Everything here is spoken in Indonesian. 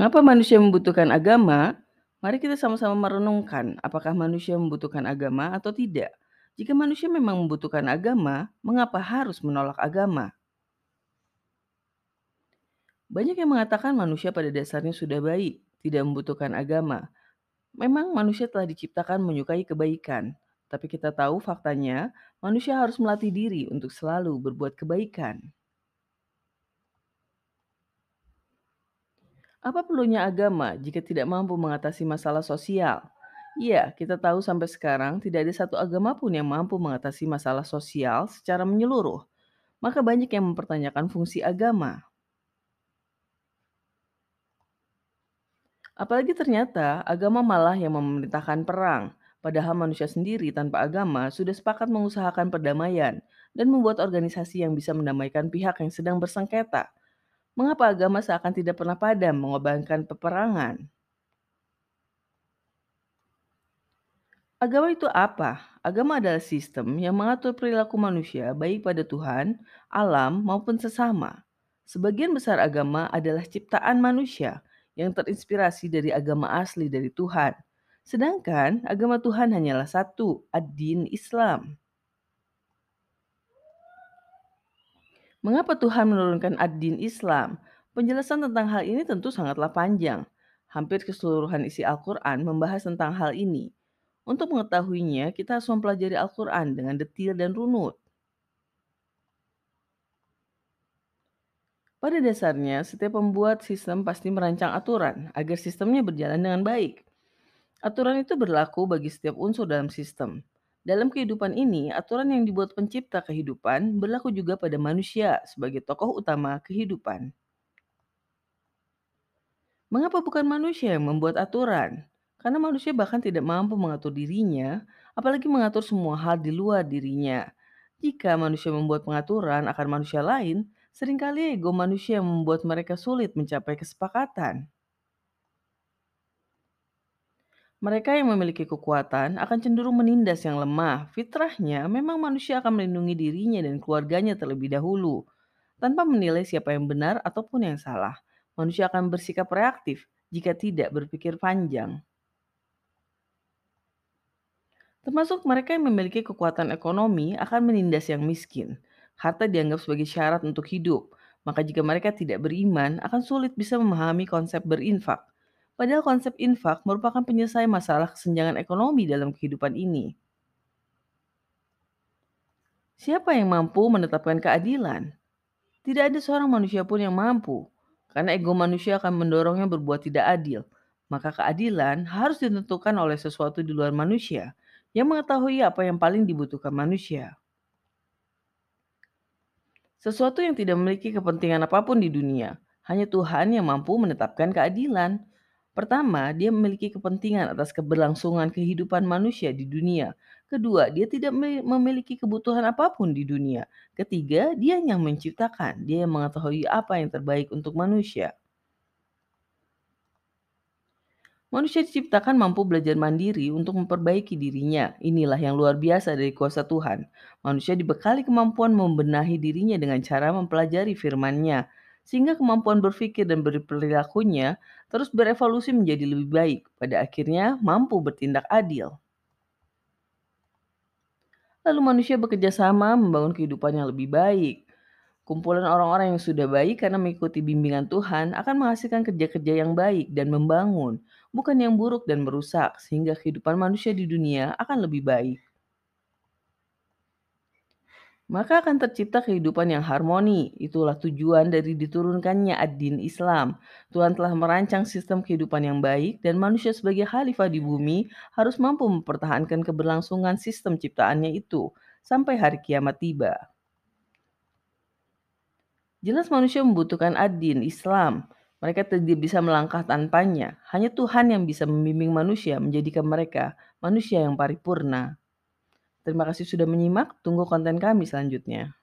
Mengapa manusia membutuhkan agama? Mari kita sama-sama merenungkan, apakah manusia membutuhkan agama atau tidak. Jika manusia memang membutuhkan agama, mengapa harus menolak agama? Banyak yang mengatakan manusia pada dasarnya sudah baik, tidak membutuhkan agama. Memang manusia telah diciptakan menyukai kebaikan, tapi kita tahu faktanya manusia harus melatih diri untuk selalu berbuat kebaikan. Apa perlunya agama jika tidak mampu mengatasi masalah sosial? Iya, kita tahu sampai sekarang tidak ada satu agama pun yang mampu mengatasi masalah sosial secara menyeluruh. Maka banyak yang mempertanyakan fungsi agama. Apalagi ternyata agama malah yang memerintahkan perang, padahal manusia sendiri tanpa agama sudah sepakat mengusahakan perdamaian dan membuat organisasi yang bisa mendamaikan pihak yang sedang bersengketa. Mengapa agama seakan tidak pernah padam mengobarkan peperangan? Agama itu apa? Agama adalah sistem yang mengatur perilaku manusia baik pada Tuhan, alam, maupun sesama. Sebagian besar agama adalah ciptaan manusia yang terinspirasi dari agama asli dari Tuhan. Sedangkan agama Tuhan hanyalah satu, ad-din Islam. Mengapa Tuhan menurunkan ad-din Islam? Penjelasan tentang hal ini tentu sangatlah panjang. Hampir keseluruhan isi Al-Quran membahas tentang hal ini. Untuk mengetahuinya, kita harus mempelajari Al-Quran dengan detil dan runut. Pada dasarnya, setiap pembuat sistem pasti merancang aturan agar sistemnya berjalan dengan baik. Aturan itu berlaku bagi setiap unsur dalam sistem. Dalam kehidupan ini, aturan yang dibuat pencipta kehidupan berlaku juga pada manusia sebagai tokoh utama kehidupan. Mengapa bukan manusia yang membuat aturan? Karena manusia bahkan tidak mampu mengatur dirinya, apalagi mengatur semua hal di luar dirinya. Jika manusia membuat pengaturan akan manusia lain, sering kali ego manusia yang membuat mereka sulit mencapai kesepakatan. Mereka yang memiliki kekuatan akan cenderung menindas yang lemah. Fitrahnya, memang manusia akan melindungi dirinya dan keluarganya terlebih dahulu, tanpa menilai siapa yang benar ataupun yang salah. Manusia akan bersikap reaktif jika tidak berpikir panjang. Termasuk mereka yang memiliki kekuatan ekonomi akan menindas yang miskin. Harta dianggap sebagai syarat untuk hidup, maka jika mereka tidak beriman, akan sulit bisa memahami konsep berinfak. Padahal konsep infak merupakan penyelesaian masalah kesenjangan ekonomi dalam kehidupan ini. Siapa yang mampu menetapkan keadilan? Tidak ada seorang manusia pun yang mampu, karena ego manusia akan mendorongnya berbuat tidak adil. Maka keadilan harus ditentukan oleh sesuatu di luar manusia yang mengetahui apa yang paling dibutuhkan manusia. Sesuatu yang tidak memiliki kepentingan apa pun di dunia, hanya Tuhan yang mampu menetapkan keadilan. Pertama, dia memiliki kepentingan atas keberlangsungan kehidupan manusia di dunia. Kedua, dia tidak memiliki kebutuhan apa pun di dunia. Ketiga, dia yang menciptakan, dia yang mengetahui apa yang terbaik untuk manusia. Manusia diciptakan mampu belajar mandiri untuk memperbaiki dirinya. Inilah yang luar biasa dari kuasa Tuhan. Manusia dibekali kemampuan membenahi dirinya dengan cara mempelajari firman-Nya sehingga kemampuan berpikir dan berperilakunya terus berevolusi menjadi lebih baik. Pada akhirnya mampu bertindak adil. Lalu manusia bekerja sama membangun kehidupan yang lebih baik. Kumpulan orang-orang yang sudah baik karena mengikuti bimbingan Tuhan akan menghasilkan kerja-kerja yang baik dan membangun, bukan yang buruk dan merusak, sehingga kehidupan manusia di dunia akan lebih baik maka akan tercipta kehidupan yang harmoni. Itulah tujuan dari diturunkannya ad-din Islam. Tuhan telah merancang sistem kehidupan yang baik dan manusia sebagai khalifah di bumi harus mampu mempertahankan keberlangsungan sistem ciptaannya itu sampai hari kiamat tiba. Jelas manusia membutuhkan ad-din Islam. Mereka tidak bisa melangkah tanpanya. Hanya Tuhan yang bisa membimbing manusia menjadikan mereka manusia yang paripurna. Terima kasih sudah menyimak, tunggu konten kami selanjutnya.